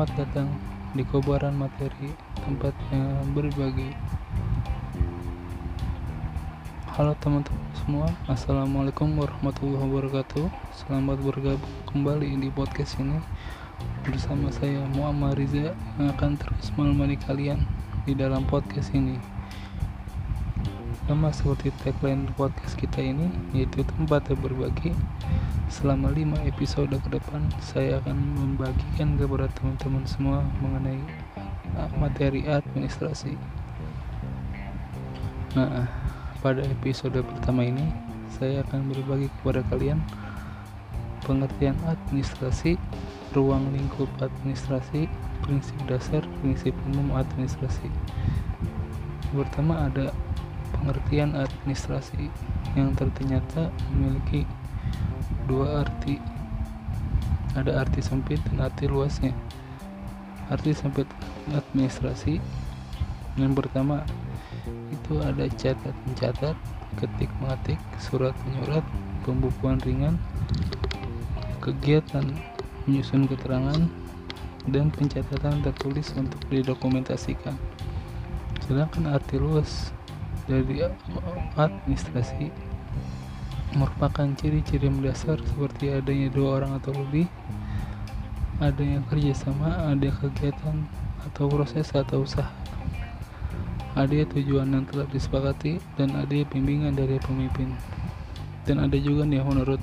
Selamat datang di Kobaran Materi, tempatnya berbagi. Halo teman-teman semua, Assalamualaikum warahmatullahi wabarakatuh. Selamat bergabung kembali di podcast ini bersama saya Muhammad Riza yang akan terus menemani kalian di dalam podcast ini. Sama seperti tagline podcast kita ini, yaitu tempat berbagi. Selama 5 episode ke depan, saya akan membagikan kepada teman-teman semua mengenai materi administrasi. Nah, pada episode pertama ini, saya akan berbagi kepada kalian pengertian administrasi, ruang lingkup administrasi, prinsip dasar, prinsip umum administrasi. Pertama ada pengertian administrasi yang ternyata memiliki dua arti. Ada arti sempit dan arti luasnya. Arti sempit administrasi. Yang pertama itu ada catat mencatat ketik mengetik surat menyurat pembukuan ringan kegiatan menyusun keterangan dan pencatatan tertulis untuk didokumentasikan. Sedangkan arti luas dari administrasi merupakan ciri-ciri mendasar seperti adanya dua orang atau lebih, adanya kerjasama, ada kegiatan atau proses atau usaha, ada tujuan yang telah disepakati, dan ada bimbingan dari pemimpin. Dan ada juga nih menurut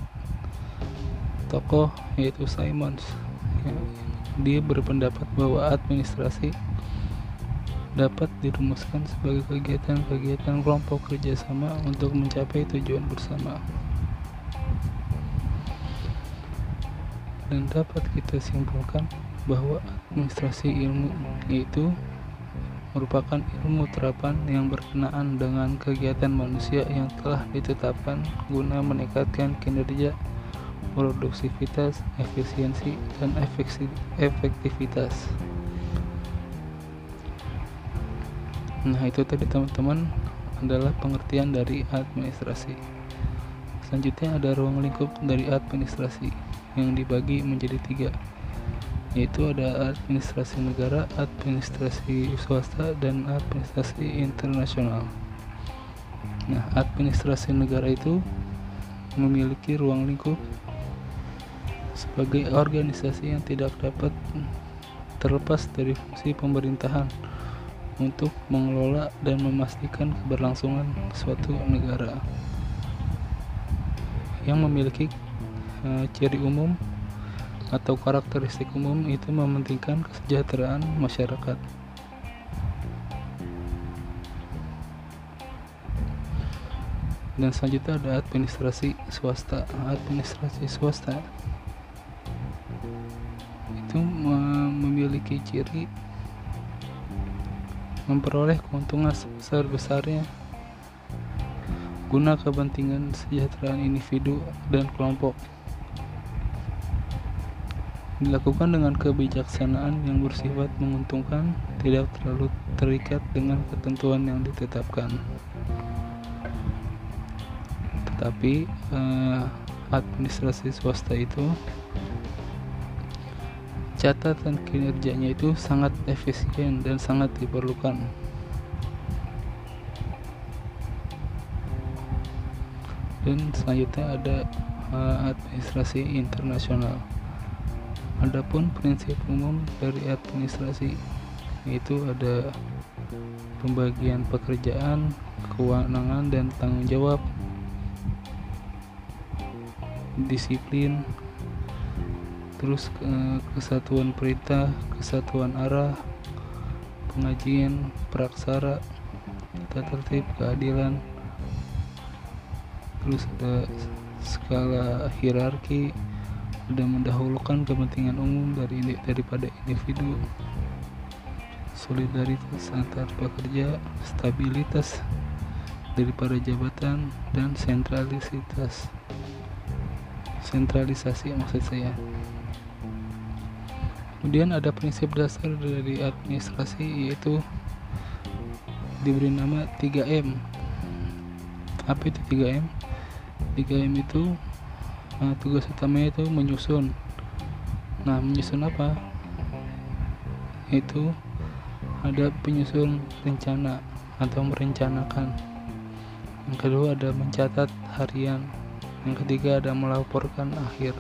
tokoh yaitu Simons, ya, dia berpendapat bahwa administrasi dapat dirumuskan sebagai kegiatan-kegiatan kelompok kerjasama untuk mencapai tujuan bersama. Dan dapat kita simpulkan bahwa administrasi ilmu itu merupakan ilmu terapan yang berkenaan dengan kegiatan manusia yang telah ditetapkan guna meningkatkan kinerja, produktivitas, efisiensi, dan efektivitas. Nah itu tadi teman-teman adalah pengertian dari administrasi. Selanjutnya ada ruang lingkup dari administrasi yang dibagi menjadi tiga yaitu ada administrasi negara, administrasi swasta, dan administrasi internasional. Nah, administrasi negara itu memiliki ruang lingkup sebagai organisasi yang tidak dapat terlepas dari fungsi pemerintahan untuk mengelola dan memastikan keberlangsungan suatu negara yang memiliki uh, ciri umum atau karakteristik umum itu mementingkan kesejahteraan masyarakat. Dan selanjutnya ada administrasi swasta. Administrasi swasta itu memiliki ciri memperoleh keuntungan sebesar-besarnya. Guna kepentingan kesejahteraan individu dan kelompok. Dilakukan dengan kebijaksanaan yang bersifat menguntungkan tidak terlalu terikat dengan ketentuan yang ditetapkan. Tetapi eh, administrasi swasta itu catatan kinerjanya itu sangat efisien dan sangat diperlukan. Dan selanjutnya ada uh, administrasi internasional. Adapun prinsip umum dari administrasi itu ada pembagian pekerjaan, kewenangan dan tanggung jawab, disiplin, terus kesatuan perintah kesatuan arah pengajian praksara tata tertib keadilan terus ada skala hierarki ada mendahulukan kepentingan umum dari daripada individu. Solidaritas antar pekerja stabilitas daripada jabatan dan sentralisitas sentralisasi maksud saya kemudian ada prinsip dasar dari administrasi yaitu diberi nama 3M apa itu 3M 3M itu nah, tugas utamanya itu menyusun. Nah menyusun apa? Itu ada penyusun rencana atau merencanakan. Yang kedua ada mencatat harian. Yang ketiga ada melaporkan akhir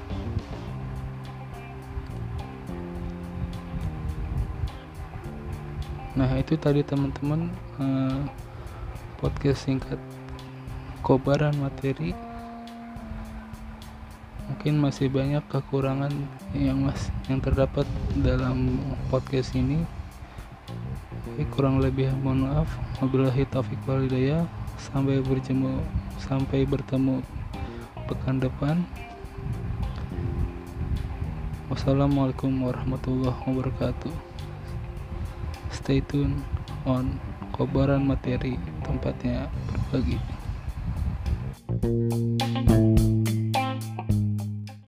nah itu tadi teman-teman eh, podcast singkat kobaran materi. Mungkin masih banyak kekurangan yang mas yang terdapat dalam podcast ini. Kurang lebih mohon maaf. Wabillahi taufiq walhidayah sampai bertemu sampai bertemu pekan depan. Wassalamualaikum warahmatullahi wabarakatuh stay tune on kobaran materi tempatnya berbagi. thank you